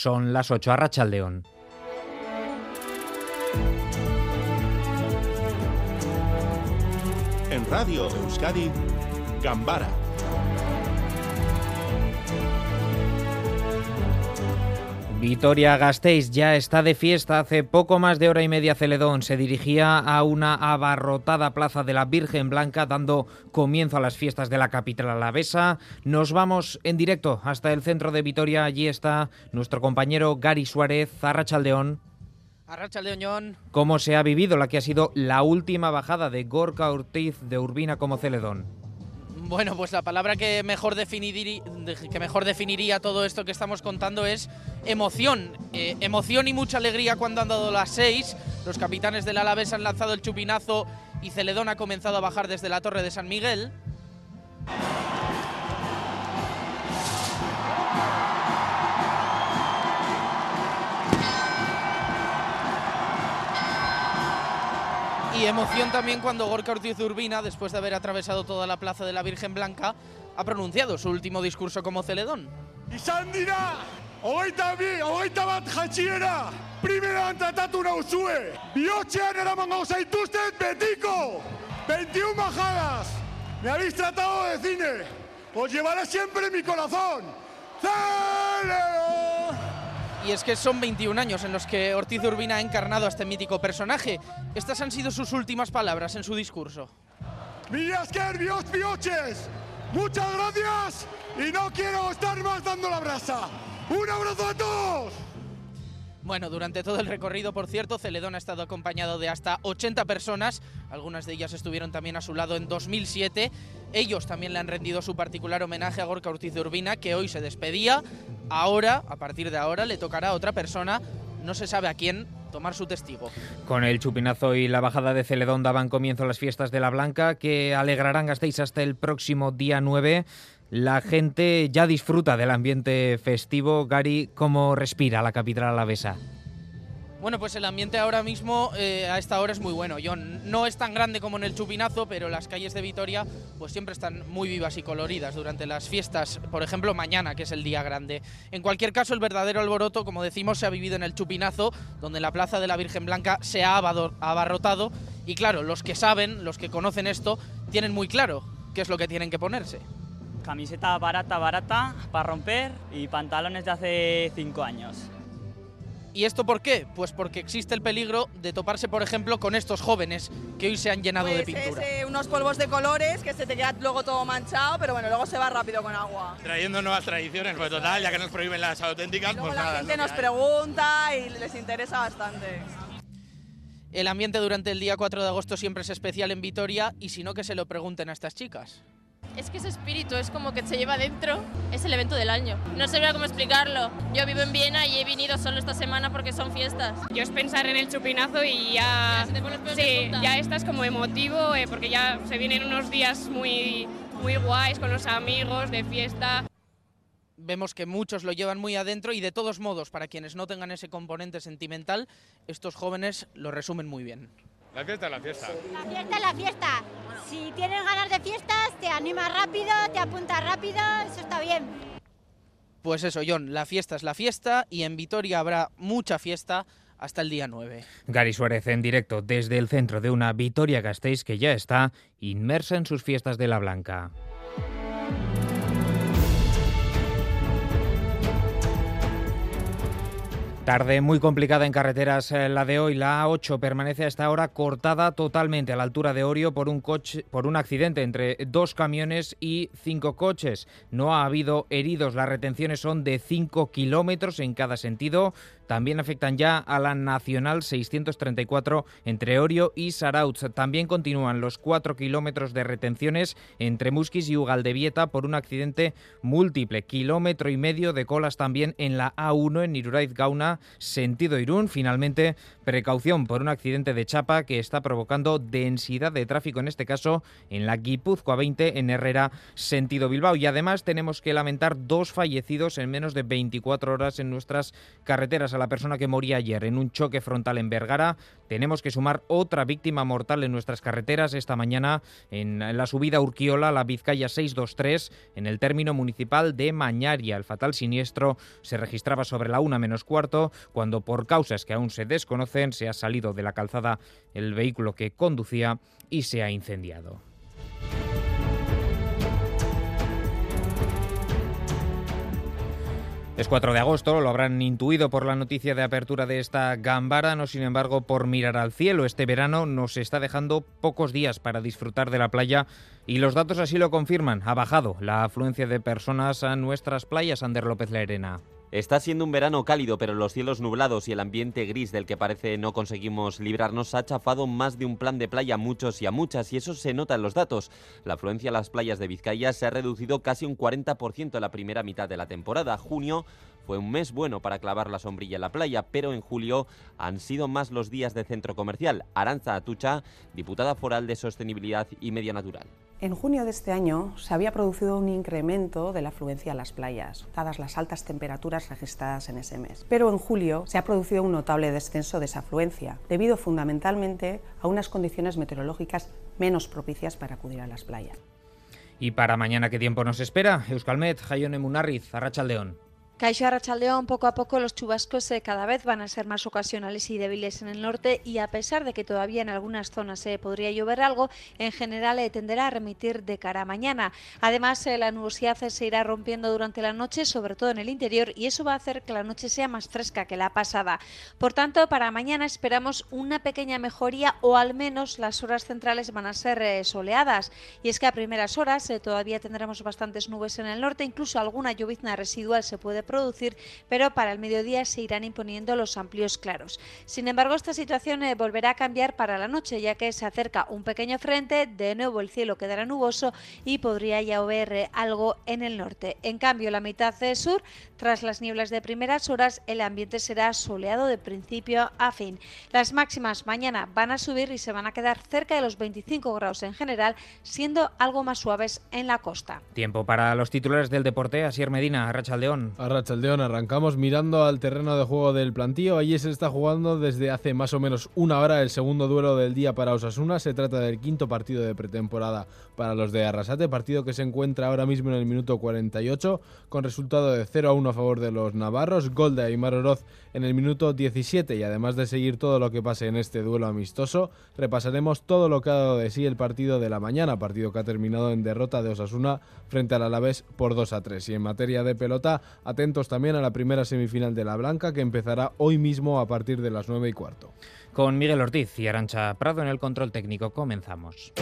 Son las 8 a Rachaldeón. En Radio Euskadi, Gambara Vitoria Gasteiz ya está de fiesta. Hace poco más de hora y media Celedón se dirigía a una abarrotada plaza de la Virgen Blanca dando comienzo a las fiestas de la capital alavesa. Nos vamos en directo hasta el centro de Vitoria. Allí está nuestro compañero Gary Suárez, Arrachaldeón. Arrachaldeón. ¿Cómo se ha vivido la que ha sido la última bajada de Gorka Ortiz de Urbina como Celedón? Bueno, pues la palabra que mejor, definiría, todo esto que estamos contando es emoción. Eh, emoción y mucha alegría cuando han dado las seis. Los capitanes del Alavés han lanzado el chupinazo y Celedón ha comenzado a bajar desde la torre de San Miguel. Emoción también cuando Gorka Ortiz Urbina, después de haber atravesado toda la plaza de la Virgen Blanca, ha pronunciado su último discurso como celedón. Izan dira, hogeita bi, hogeita bat jatxiera, primeran tratatu nauzue, bihotxean eramango zaituztet betiko, 21 bajadas, me habéis tratado de cine, os llevaré siempre en mi corazón, ¡Celedón! Y es que son 21 años en los que Ortiz Urbina ha encarnado a este mítico personaje. Estas han sido sus últimas palabras en su discurso. Millasker, bios, bioches, muchas gracias y no quiero estar más dando la brasa. ¡Un abrazo a todos! Bueno, durante todo el recorrido, por cierto, Celedón ha estado acompañado de hasta 80 personas, algunas de ellas estuvieron también a su lado en 2007. Ellos también le han rendido su particular homenaje a Gorka Ortiz de Urbina, que hoy se despedía. Ahora, a partir de ahora, le tocará a otra persona, no se sabe a quién, tomar su testigo. Con el chupinazo y la bajada de Celedón daban comienzo las fiestas de la Blanca, que alegrarán Gasteiz hasta el próximo día 9. La gente ya disfruta del ambiente festivo. Gary, ¿cómo respira la capital alavesa? Bueno, pues el ambiente ahora mismo eh, a esta hora es muy bueno. John, no es tan grande como en el Chupinazo, pero las calles de Vitoria pues siempre están muy vivas y coloridas durante las fiestas, por ejemplo mañana, que es el día grande. En cualquier caso, el verdadero alboroto, como decimos, se ha vivido en el Chupinazo, donde la Plaza de la Virgen Blanca se ha abarrotado y claro, los que saben, los que conocen esto, tienen muy claro qué es lo que tienen que ponerse. Camiseta barata, barata, para romper y pantalones de hace cinco años. ¿Y esto por qué? Pues porque existe el peligro de toparse, por ejemplo, con estos jóvenes que hoy se han llenado pues de pintura. Es, eh, unos polvos de colores que se te queda luego todo manchado, pero bueno, luego se va rápido con agua. Trayendo nuevas tradiciones, pues total, ya que nos prohíben las auténticas, luego pues la nada. gente nos pregunta y les interesa bastante. El ambiente durante el día 4 de agosto siempre es especial en Vitoria y si no que se lo pregunten a estas chicas. Es que ese espíritu es como que se lleva dentro, es el evento del año. No sabría cómo explicarlo. Yo vivo en Viena y he venido solo esta semana porque son fiestas. Yo es pensar en el chupinazo y ya, ya sí, ya estás como emotivo eh, porque ya se vienen unos días muy, muy guays con los amigos de fiesta. Vemos que muchos lo llevan muy adentro y de todos modos, para quienes no tengan ese componente sentimental, estos jóvenes lo resumen muy bien. La fiesta es la fiesta. La fiesta es la fiesta. Si tienes ganas de fiestas, te animas rápido, te apuntas rápido, eso está bien. Pues eso, John, la fiesta es la fiesta y en Vitoria habrá mucha fiesta hasta el día 9. Gary Suárez en directo desde el centro de una Vitoria Gasteiz que ya está inmersa en sus fiestas de la Blanca. Tarde muy complicada en carreteras eh, la de hoy. La A8 permanece a esta hora cortada totalmente a la altura de Orio por un coche, por un accidente entre dos camiones y cinco coches. No ha habido heridos. Las retenciones son de 5 kilómetros en cada sentido. También afectan ya a la Nacional 634 entre Orio y Sarautz. También continúan los 4 kilómetros de retenciones entre Musquis y Ugaldevieta por un accidente múltiple. Kilómetro y medio de colas también en la A1 en Iruraiz Gauna, sentido Irún. Finalmente, precaución por un accidente de chapa que está provocando densidad de tráfico, en este caso en la Guipúzcoa 20 en Herrera, sentido Bilbao. Y además tenemos que lamentar dos fallecidos en menos de 24 horas en nuestras carreteras la persona que moría ayer en un choque frontal en Vergara, tenemos que sumar otra víctima mortal en nuestras carreteras esta mañana en la subida Urquiola, la Vizcaya 623, en el término municipal de Mañaria. El fatal siniestro se registraba sobre la una menos cuarto, cuando por causas que aún se desconocen se ha salido de la calzada el vehículo que conducía y se ha incendiado. Es 4 de agosto, lo habrán intuido por la noticia de apertura de esta gambara, no sin embargo por mirar al cielo. Este verano nos está dejando pocos días para disfrutar de la playa y los datos así lo confirman. Ha bajado la afluencia de personas a nuestras playas, Ander López Lerena. Está siendo un verano cálido, pero los cielos nublados y el ambiente gris del que parece no conseguimos librarnos ha chafado más de un plan de playa a muchos y a muchas, y eso se nota en los datos. La afluencia a las playas de Vizcaya se ha reducido casi un 40% en la primera mitad de la temporada. Junio fue un mes bueno para clavar la sombrilla en la playa, pero en julio han sido más los días de centro comercial. Aranza Atucha, diputada foral de Sostenibilidad y Medio Natural. En junio de este año se había producido un incremento de la afluencia a las playas, dadas las altas temperaturas registradas en ese mes. Pero en julio se ha producido un notable descenso de esa afluencia, debido fundamentalmente a unas condiciones meteorológicas menos propicias para acudir a las playas. Y para mañana, ¿qué tiempo nos espera? Euskalmet, Jaione Munarriz, Arrachaldeón. Caixo Arrachaldeón, poco a poco los chubascos eh, cada vez van a ser más ocasionales y débiles en el norte y a pesar de que todavía en algunas zonas se podría llover algo, en general eh, tenderá a remitir de cara a mañana. Además, eh, la nubosidad se irá rompiendo durante la noche, sobre todo en el interior, y eso va a hacer que la noche sea más fresca que la pasada. Por tanto, para mañana esperamos una pequeña mejoría o al menos las horas centrales van a ser soleadas. Y es que a primeras horas todavía tendremos bastantes nubes en el norte, incluso alguna llovizna residual se puede producir, pero para el mediodía se irán imponiendo los amplios claros. Sin embargo, esta situación eh, volverá a cambiar para la noche, ya que se acerca un pequeño frente, de nuevo el cielo quedará nuboso y podría llover eh, algo en el norte. En cambio, la mitad de sur, tras las nieblas de primeras horas, el ambiente será soleado de principio a fin. Las máximas mañana van a subir y se van a quedar cerca de los 25 grados en general, siendo algo más suaves en la costa. Tiempo para los titulares del deporte. Asier Medina, Arrachaldeón. Chaldeón, arrancamos mirando al terreno de juego del plantío. Allí se está jugando desde hace más o menos una hora el segundo duelo del día para Osasuna. Se trata del quinto partido de pretemporada para los de Arrasate, partido que se encuentra ahora mismo en el minuto 48 con resultado de 0 a 1 a favor de los navarros. Gol de Aymar Oroz en el minuto 17 y además de seguir todo lo que pase en este duelo amistoso, repasaremos todo lo que ha dado de sí el partido de la mañana, partido que ha terminado en derrota de Osasuna frente al Alavés por 2 a 3. Y en materia de pelota, también a la primera semifinal de la Blanca que empezará hoy mismo a partir de las 9 y cuarto. Con Miguel Ortiz y Arancha Prado en el control técnico comenzamos.